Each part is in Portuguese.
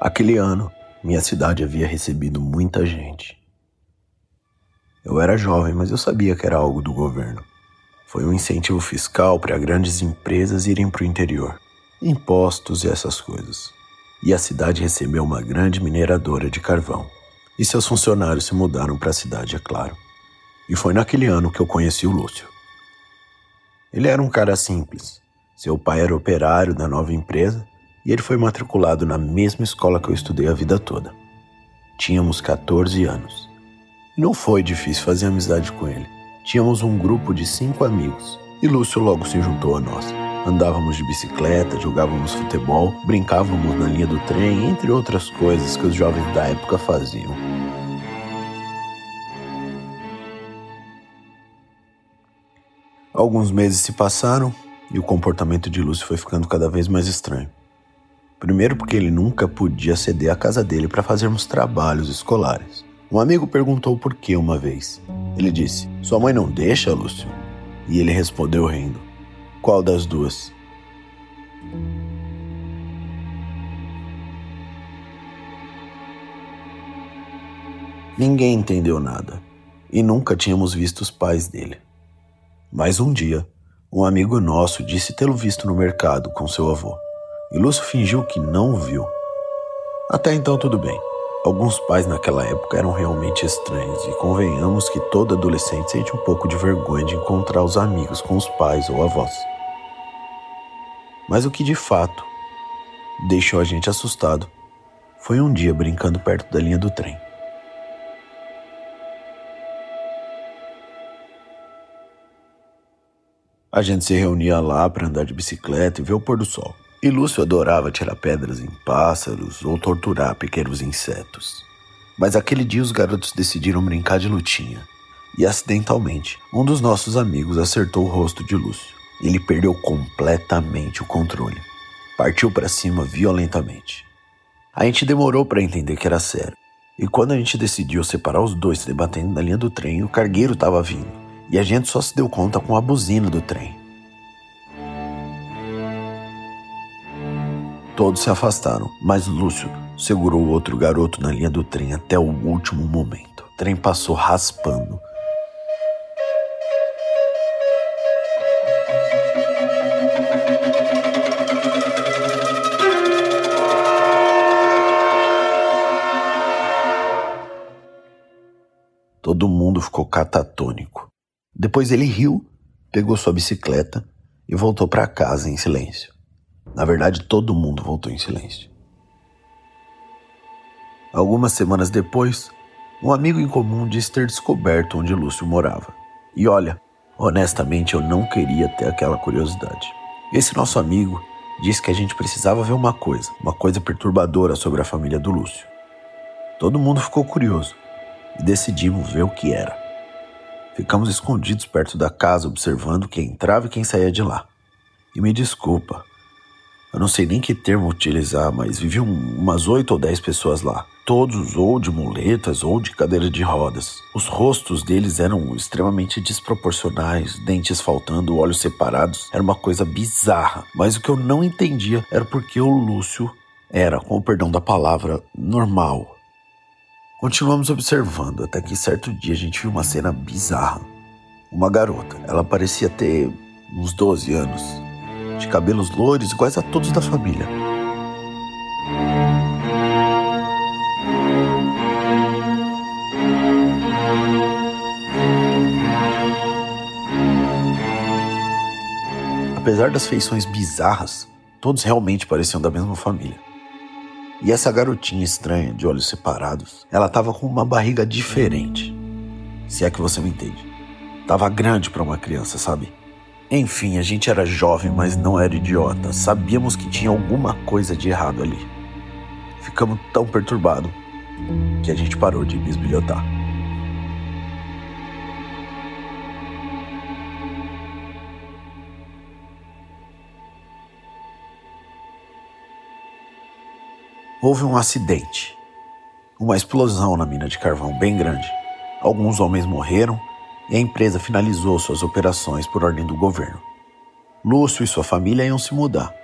Aquele ano, minha cidade havia recebido muita gente. Eu era jovem, mas eu sabia que era algo do governo. Foi um incentivo fiscal para grandes empresas irem para o interior, impostos e essas coisas. E a cidade recebeu uma grande mineradora de carvão. E seus funcionários se mudaram para a cidade, é claro. E foi naquele ano que eu conheci o Lúcio. Ele era um cara simples. Seu pai era operário da nova empresa e ele foi matriculado na mesma escola que eu estudei a vida toda. Tínhamos 14 anos. E não foi difícil fazer amizade com ele. Tínhamos um grupo de cinco amigos e Lúcio logo se juntou a nós. Andávamos de bicicleta, jogávamos futebol, brincávamos na linha do trem, entre outras coisas que os jovens da época faziam. Alguns meses se passaram e o comportamento de Lúcio foi ficando cada vez mais estranho. Primeiro, porque ele nunca podia ceder a casa dele para fazermos trabalhos escolares. Um amigo perguntou por que uma vez. Ele disse: Sua mãe não deixa, Lúcio? E ele respondeu rindo: Qual das duas? Ninguém entendeu nada e nunca tínhamos visto os pais dele. Mas um dia, um amigo nosso disse tê-lo visto no mercado com seu avô e Lúcio fingiu que não viu. Até então, tudo bem. Alguns pais naquela época eram realmente estranhos, e convenhamos que todo adolescente sente um pouco de vergonha de encontrar os amigos com os pais ou avós. Mas o que de fato deixou a gente assustado foi um dia brincando perto da linha do trem. A gente se reunia lá para andar de bicicleta e ver o pôr do sol. E Lúcio adorava tirar pedras em pássaros ou torturar pequenos insetos. Mas aquele dia os garotos decidiram brincar de lutinha. E acidentalmente, um dos nossos amigos acertou o rosto de Lúcio. Ele perdeu completamente o controle. Partiu para cima violentamente. A gente demorou para entender que era sério. E quando a gente decidiu separar os dois se debatendo na linha do trem, o cargueiro estava vindo. E a gente só se deu conta com a buzina do trem. Todos se afastaram, mas Lúcio segurou o outro garoto na linha do trem até o último momento. O trem passou raspando. Todo mundo ficou catatônico. Depois ele riu, pegou sua bicicleta e voltou para casa em silêncio. Na verdade, todo mundo voltou em silêncio. Algumas semanas depois, um amigo em comum disse ter descoberto onde Lúcio morava. E olha, honestamente eu não queria ter aquela curiosidade. Esse nosso amigo disse que a gente precisava ver uma coisa, uma coisa perturbadora sobre a família do Lúcio. Todo mundo ficou curioso e decidimos ver o que era. Ficamos escondidos perto da casa observando quem entrava e quem saía de lá. E me desculpa, eu não sei nem que termo utilizar, mas viviam umas oito ou dez pessoas lá. Todos ou de muletas ou de cadeira de rodas. Os rostos deles eram extremamente desproporcionais, dentes faltando, olhos separados. Era uma coisa bizarra. Mas o que eu não entendia era porque o Lúcio era, com o perdão da palavra, normal. Continuamos observando até que certo dia a gente viu uma cena bizarra. Uma garota, ela parecia ter uns 12 anos, de cabelos loiros iguais a todos da família. apesar das feições bizarras, todos realmente pareciam da mesma família. E essa garotinha estranha, de olhos separados, ela tava com uma barriga diferente. Se é que você me entende. Tava grande para uma criança, sabe? Enfim, a gente era jovem, mas não era idiota. Sabíamos que tinha alguma coisa de errado ali. Ficamos tão perturbados que a gente parou de bisbilhotar. Houve um acidente. Uma explosão na mina de carvão bem grande. Alguns homens morreram e a empresa finalizou suas operações por ordem do governo. Lúcio e sua família iam se mudar.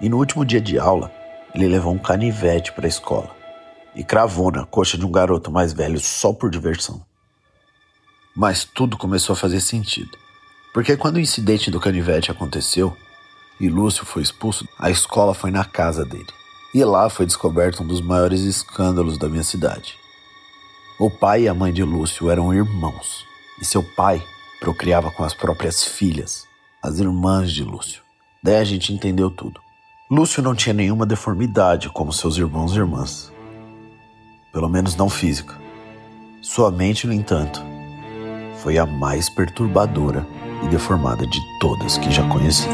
E no último dia de aula, ele levou um canivete para a escola e cravou na coxa de um garoto mais velho só por diversão. Mas tudo começou a fazer sentido, porque quando o incidente do canivete aconteceu e Lúcio foi expulso, a escola foi na casa dele. E lá foi descoberto um dos maiores escândalos da minha cidade. O pai e a mãe de Lúcio eram irmãos, e seu pai procriava com as próprias filhas, as irmãs de Lúcio. Daí a gente entendeu tudo. Lúcio não tinha nenhuma deformidade como seus irmãos e irmãs. Pelo menos não física. Sua mente, no entanto, foi a mais perturbadora e deformada de todas que já conheci.